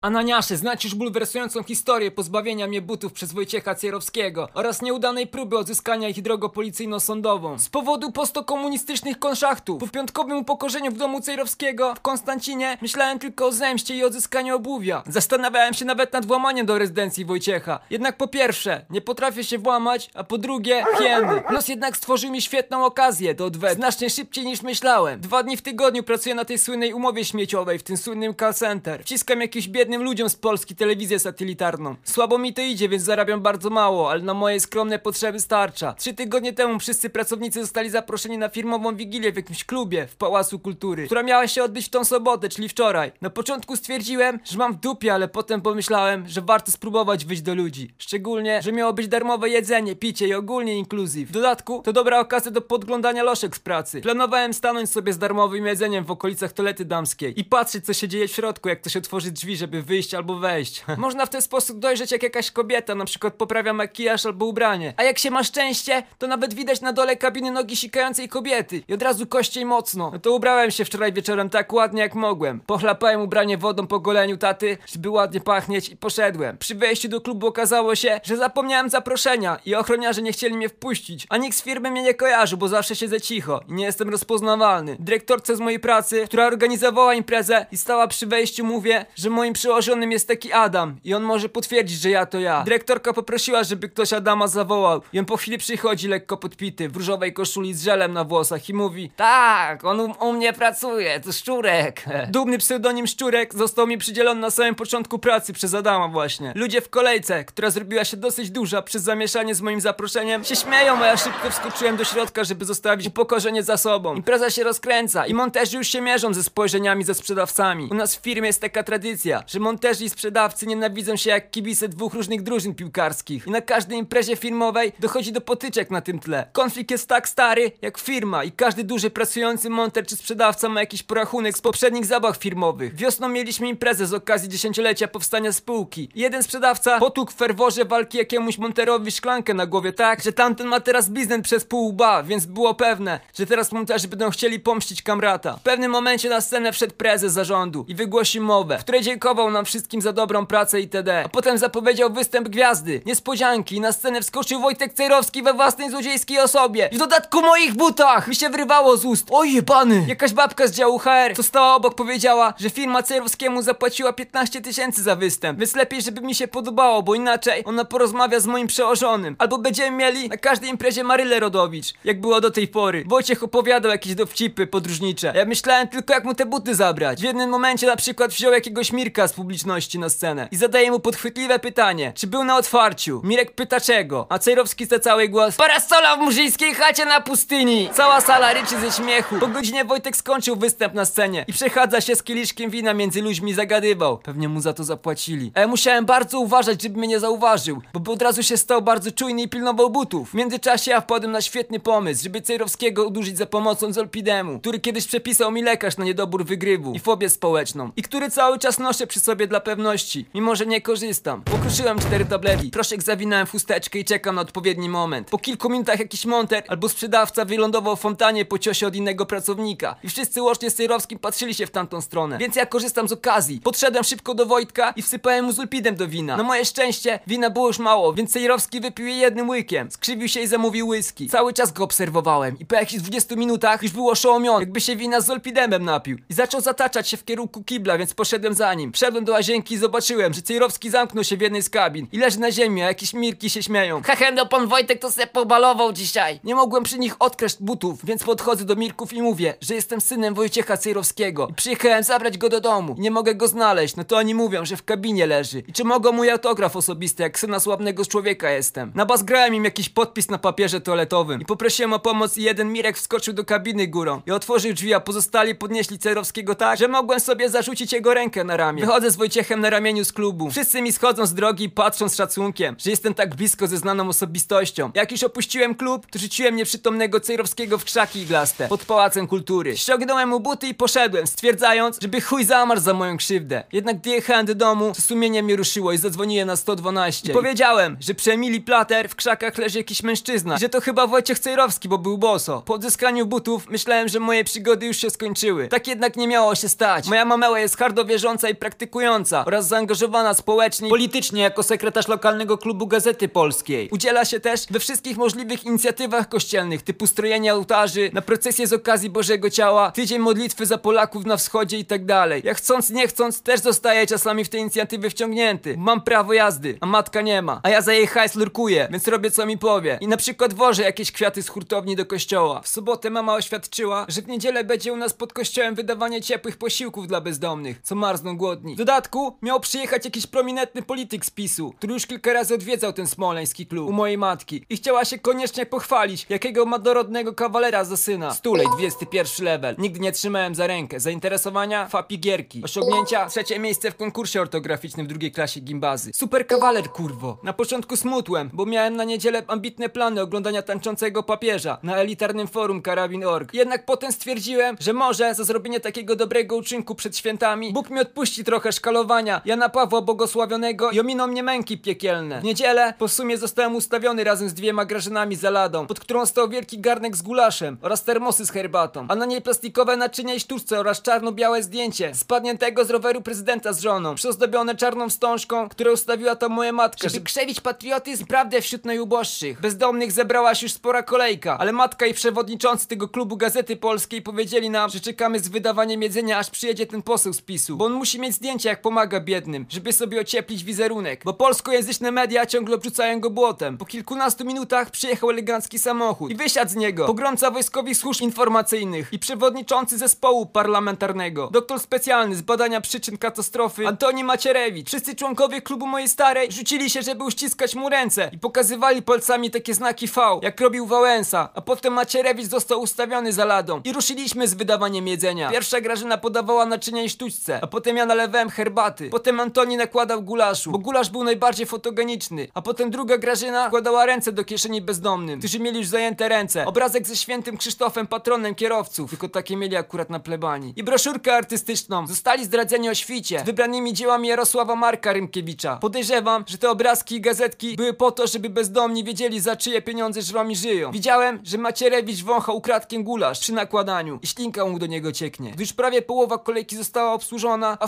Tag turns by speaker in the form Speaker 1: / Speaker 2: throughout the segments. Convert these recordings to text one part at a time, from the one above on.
Speaker 1: Ananiasze, znać już bulwersującą historię pozbawienia mnie butów przez Wojciecha Cierowskiego oraz nieudanej próby odzyskania ich drogą policyjno-sądową. Z powodu postokomunistycznych konszachtów, po piątkowym upokorzeniu w domu Cejrowskiego w Konstancinie myślałem tylko o zemście i odzyskaniu obuwia. Zastanawiałem się nawet nad włamaniem do rezydencji Wojciecha. Jednak po pierwsze, nie potrafię się włamać, a po drugie, hieny. Los jednak stworzył mi świetną okazję do odwetu. Znacznie szybciej niż myślałem. Dwa dni w tygodniu pracuję na tej słynnej umowie śmieciowej, w tym słynnym call center. Wciskam jakiś ludziom z Polski telewizję satelitarną. Słabo mi to idzie, więc zarabiam bardzo mało, ale na moje skromne potrzeby starcza. Trzy tygodnie temu wszyscy pracownicy zostali zaproszeni na firmową wigilię w jakimś klubie w Pałacu Kultury, która miała się odbyć w tą sobotę, czyli wczoraj. Na początku stwierdziłem, że mam w dupie, ale potem pomyślałem, że warto spróbować wyjść do ludzi. Szczególnie, że miało być darmowe jedzenie, picie i ogólnie inkluzyw. W dodatku, to dobra okazja do podglądania loszek z pracy. Planowałem stanąć sobie z darmowym jedzeniem w okolicach toalety damskiej i patrzeć, co się dzieje w środku, jak ktoś otworzy drzwi, żeby wyjść albo wejść. Można w ten sposób dojrzeć, jak jakaś kobieta na przykład poprawia makijaż albo ubranie. A jak się ma szczęście, to nawet widać na dole kabiny nogi sikającej kobiety i od razu kościej mocno. No to ubrałem się wczoraj wieczorem tak ładnie jak mogłem. Pochlapałem ubranie wodą po goleniu taty, żeby ładnie pachnieć i poszedłem. Przy wejściu do klubu okazało się, że zapomniałem zaproszenia i ochroniarze nie chcieli mnie wpuścić. A nikt z firmy mnie nie kojarzył, bo zawsze siedzę cicho i nie jestem rozpoznawalny. Dyrektorce z mojej pracy, która organizowała imprezę i stała przy wejściu mówię, że moim przełożonym jest taki Adam i on może potwierdzić, że ja to ja. Dyrektorka poprosiła, żeby ktoś Adama zawołał i on po chwili przychodzi lekko podpity, w różowej koszuli z żelem na włosach i mówi Tak, on u, u mnie pracuje, to Szczurek. Dumny pseudonim Szczurek został mi przydzielony na samym początku pracy przez Adama właśnie. Ludzie w kolejce, która zrobiła się dosyć duża przez zamieszanie z moim zaproszeniem, się śmieją, a ja szybko wskoczyłem do środka, żeby zostawić upokorzenie za sobą. Impreza się rozkręca i monterzy już się mierzą ze spojrzeniami ze sprzedawcami. U nas w firmie jest taka tradycja, że monterzy i sprzedawcy nienawidzą się jak kibice dwóch różnych drużyn piłkarskich. I na każdej imprezie firmowej dochodzi do potyczek na tym tle. Konflikt jest tak stary jak firma i każdy duży pracujący monter czy sprzedawca ma jakiś porachunek z poprzednich zabaw firmowych. Wiosną mieliśmy imprezę z okazji dziesięciolecia powstania spółki. Jeden sprzedawca potłukł w ferworze walki jakiemuś monterowi szklankę na głowie tak, że tamten ma teraz biznes przez pół łba, więc było pewne, że teraz monterzy będą chcieli pomścić kamrata. W pewnym momencie na scenę wszedł prezes zarządu i wygłosił mowę, w której dziękował nam wszystkim za dobrą pracę itd. A potem zapowiedział występ gwiazdy, niespodzianki na scenę wskoczył Wojtek Cejrowski we własnej złodziejskiej osobie. I w dodatku moich butach! Mi się wrywało z ust. Oj jebany! Jakaś babka z działu HR, co stała obok powiedziała, że firma Cejrowskiemu zapłaciła 15 tysięcy za występ, więc lepiej żeby mi się podobało, bo inaczej ona porozmawia z moim przełożonym. Albo będziemy mieli na każdej imprezie Marylę Rodowicz, jak było do tej pory. Wojciech opowiadał jakieś dowcipy podróżnicze. Ja myślałem tylko jak mu te buty zabrać. W jednym momencie na przykład wziął jakiegoś Mirka z publiczności na scenę i zadaje mu podchwytliwe pytanie, czy był na otwarciu. Mirek pyta czego, a Cejrowski za cały głos Parasola w murzyńskiej chacie na pustyni! Cała sala ryczy ze śmiechu. Po godzinie Wojtek skończył występ na scenie i przechadza się z kieliszkiem wina między ludźmi zagadywał. Pewnie mu za to zapłacili. Ja musiałem bardzo uważać, żeby mnie nie zauważył, bo od razu się stał bardzo czujny i pilnował butów. W międzyczasie ja wpadłem na świetny pomysł, żeby Cejrowskiego udłużyć za pomocą Zolpidemu, który kiedyś przepisał mi lekarz na niedobór wygrywu i fobię społeczną i który cały czas noszę przy dla pewności, mimo że nie korzystam. Pokruszyłem cztery tabletki, proszek zawinąłem w chusteczkę i czekam na odpowiedni moment. Po kilku minutach jakiś monter albo sprzedawca wylądował w fontanie po ciosie od innego pracownika i wszyscy łącznie z Cejrowskim patrzyli się w tamtą stronę, więc ja korzystam z okazji. Podszedłem szybko do Wojtka i wsypałem mu zulpidem do wina. Na moje szczęście wina było już mało, więc Cejrowski wypił je jednym łykiem. Skrzywił się i zamówił whisky. Cały czas go obserwowałem i po jakichś 20 minutach już był oszołomiony, jakby się wina z zolpidemem napił. I zaczął zataczać się w kierunku kibla, więc poszedłem za nim. Wszedłem do łazienki i zobaczyłem, że Cejrowski zamknął się w jednej z kabin i leży na ziemi, a jakieś mirki się śmieją. Hehe, no pan Wojtek to se pobalował dzisiaj. Nie mogłem przy nich odkraść butów, więc podchodzę do Mirków i mówię, że jestem synem Wojciecha Cejrowskiego i przyjechałem zabrać go do domu. Nie mogę go znaleźć, no to oni mówią, że w kabinie leży. I czy mogą mój autograf osobisty, jak syna sławnego człowieka jestem. Nabazgrałem im jakiś podpis na papierze toaletowym i poprosiłem o pomoc i jeden Mirek wskoczył do kabiny górą i otworzył drzwi, a pozostali podnieśli Cejrowskiego tak, że mogłem sobie zarzucić jego rękę na ramię. Wychodzę z Wojciechem na ramieniu z klubu. Wszyscy mi schodzą z drogi i patrzą z szacunkiem, że jestem tak blisko ze znaną osobistością. Jak już opuściłem klub, to rzuciłem nieprzytomnego Cejrowskiego w krzaki iglaste pod Pałacem Kultury. Ściągnąłem mu buty i poszedłem, stwierdzając, żeby chuj zamarł za moją krzywdę. Jednak gdy jechałem do domu, to sumienie mnie ruszyło i zadzwoniłem na 112. I powiedziałem, że przy Emilii Plater w krzakach leży jakiś mężczyzna że to chyba Wojciech Cejrowski, bo był boso. Po odzyskaniu butów myślałem, że moje przygody już się skończyły. Tak jednak nie miało się stać. Moja mamela jest hardo wierząca i praktykuje praktykująca oraz zaangażowana społecznie i politycznie jako sekretarz lokalnego klubu Gazety Polskiej. Udziela się też we wszystkich możliwych inicjatywach kościelnych, typu strojenie ołtarzy, na procesję z okazji Bożego Ciała, tydzień modlitwy za Polaków na wschodzie i tak. Jak chcąc, nie chcąc, też zostaje czasami w te inicjatywy wciągnięty. Mam prawo jazdy, a matka nie ma. A ja za jej hajs lurkuję, więc robię co mi powie. I na przykład wożę jakieś kwiaty z hurtowni do kościoła. W sobotę mama oświadczyła, że w niedzielę będzie u nas pod kościołem wydawanie ciepłych posiłków dla bezdomnych, co marzną głodni. Dodatku miał przyjechać jakiś prominentny polityk z PiSu, który już kilka razy odwiedzał ten smoleński klub u mojej matki i chciała się koniecznie pochwalić, jakiego ma dorodnego kawalera za syna. Stulej, 21 level. Nigdy nie trzymałem za rękę. Zainteresowania? Fapi gierki. Osiągnięcia? Trzecie miejsce w konkursie ortograficznym w drugiej klasie gimbazy. Super kawaler, kurwo. Na początku smutłem, bo miałem na niedzielę ambitne plany oglądania tańczącego papieża na elitarnym forum karabin.org. Jednak potem stwierdziłem, że może za zrobienie takiego dobrego uczynku przed świętami Bóg mi odpuści trochę szkalowania Jana Pawła Błogosławionego i ominą mnie męki piekielne. W niedzielę po sumie zostałem ustawiony razem z dwiema grażynami za ladą, pod którą stał wielki garnek z gulaszem oraz termosy z herbatą, a na niej plastikowe naczynia i sztuczce oraz czarno-białe zdjęcie spadniętego z roweru prezydenta z żoną, przyozdobione czarną wstążką, którą ustawiła to moja matka, żeby krzewić patriotyzm prawdę wśród najuboższych. Bezdomnych zebrała się już spora kolejka, ale matka i przewodniczący tego klubu Gazety Polskiej powiedzieli nam, że czekamy z wydawaniem jedzenia, aż przyjedzie ten poseł z PiSu, bo on musi mieć zdjęcie jak pomaga biednym, żeby sobie ocieplić wizerunek, bo polskojęzyczne media ciągle obrzucają go błotem. Po kilkunastu minutach przyjechał elegancki samochód i wysiadł z niego pogromca wojskowych służb informacyjnych i przewodniczący zespołu parlamentarnego, doktor specjalny z badania przyczyn katastrofy Antoni Macierewicz. Wszyscy członkowie klubu mojej starej rzucili się, żeby uściskać mu ręce i pokazywali palcami takie znaki V, jak robił Wałęsa, a potem Macierewicz został ustawiony za ladą i ruszyliśmy z wydawaniem jedzenia. Pierwsza Grażyna podawała naczynia i sztućce, a potem ja nalewałem herbaty. Potem Antoni nakładał gulaszu, bo gulasz był najbardziej fotogeniczny, a potem druga Grażyna wkładała ręce do kieszeni bezdomnym, którzy mieli już zajęte ręce. Obrazek ze świętym Krzysztofem, patronem kierowców, tylko takie mieli akurat na plebanii. I broszurkę artystyczną. Zostali zdradzeni o świcie, z wybranymi dziełami Jarosława Marka Rymkiewicza. Podejrzewam, że te obrazki i gazetki były po to, żeby bezdomni wiedzieli za czyje pieniądze żromi żyją. Widziałem, że Macierewicz wąchał ukradkiem gulasz przy nakładaniu i ślinka mu do niego cieknie. Gdy już prawie połowa kolejki została obsłużona, a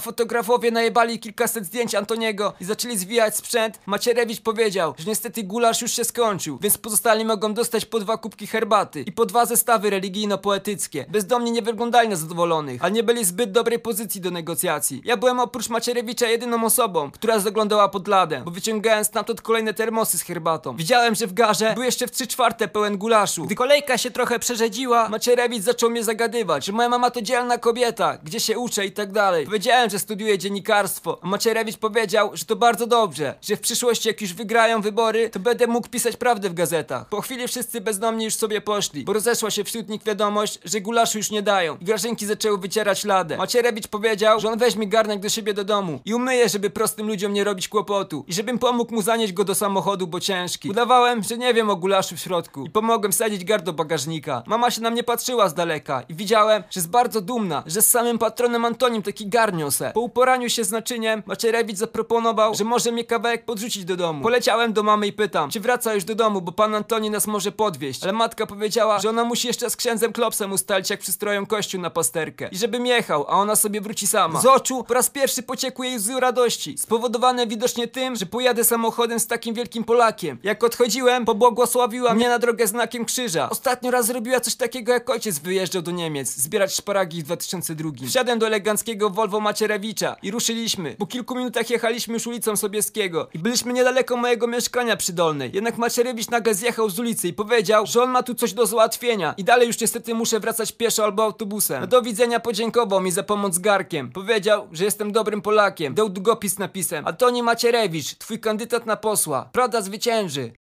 Speaker 1: fotografowie najebali kilkaset zdjęć Antoniego i zaczęli zwijać sprzęt, Macierewicz powiedział, że niestety gulasz już się skończył, więc pozostali mogą dostać po dwa kubki herbaty i po dwa zestawy religijno-poetyckie. Bezdomni nie wyglądali na zadowolonych, ale nie byli zbyt dobrej pozycji do negocjacji. Ja byłem oprócz Macierewicza jedyną osobą, która zaglądała pod ladę, bo wyciągałem stamtąd kolejne termosy z herbatą. Widziałem, że w garze był jeszcze w trzy czwarte pełen gulaszu. Gdy kolejka się trochę przerzedziła, Macierewicz zaczął mnie zagadywać, że moja mama to dzielna kobieta, gdzie się uczę i tak dalej. Powiedziałem, że studiuję dziennikarstwo, a Macierewicz powiedział, że to bardzo dobrze, że w przyszłości jak już wygrają wybory, to będę mógł pisać prawdę w gazetach. Po chwili wszyscy bezdomni już sobie poszli, bo rozeszła się wśród nich wiadomość, że gulaszu już nie dają i grażynki zaczęły wycierać ladę. Macierewicz powiedział, że on weźmie garnek do siebie do domu i umyje, żeby prostym ludziom nie robić kłopotu i żebym pomógł mu zanieść go do samochodu, bo ciężki. Udawałem, że nie wiem o gulaszu w środku i pomogłem wsadzić gar do bagażnika. Mama się na mnie patrzyła z daleka i widziałem, że jest bardzo dumna, że z samym patronem Antonim taki gar niosę. Po uporaniu się z naczyniem, Macierewicz zaproponował, że może mnie kawałek podrzucić do domu. Poleciałem do mamy i pytam, czy wraca już do domu, bo pan Antoni nas może podwieźć. Ale matka powiedziała, że ona musi jeszcze z księdzem Klopsem ustalić, jak przystroją kościół na pasterkę. I żebym jechał, a ona sobie wróci sama. Z oczu po raz pierwszy pociekły jej łzy radości, spowodowane widocznie tym, że pojadę samochodem z takim wielkim Polakiem. Jak odchodziłem, pobłogosławiła mnie na drogę znakiem krzyża. Ostatnio raz zrobiła coś takiego, jak ojciec wyjeżdżał do Niemiec, zbierać szparagi w 2002. Wsiadłem do eleganckiego Volvo Macierewicza i ruszyliśmy. Po kilku minutach jechaliśmy już ulicą Sobieskiego i byliśmy niedaleko mojego mieszkania przy Dolnej. Jednak Macierewicz nagle zjechał z ulicy i powiedział, że on ma tu coś do załatwienia i dalej już niestety muszę wracać pieszo albo autobusem. No do widzenia podziękował mi za pomoc garkiem. Powiedział, że jestem dobrym Polakiem. Dał długopis napisem Antoni Macierewicz, twój kandydat na posła. Prawda zwycięży.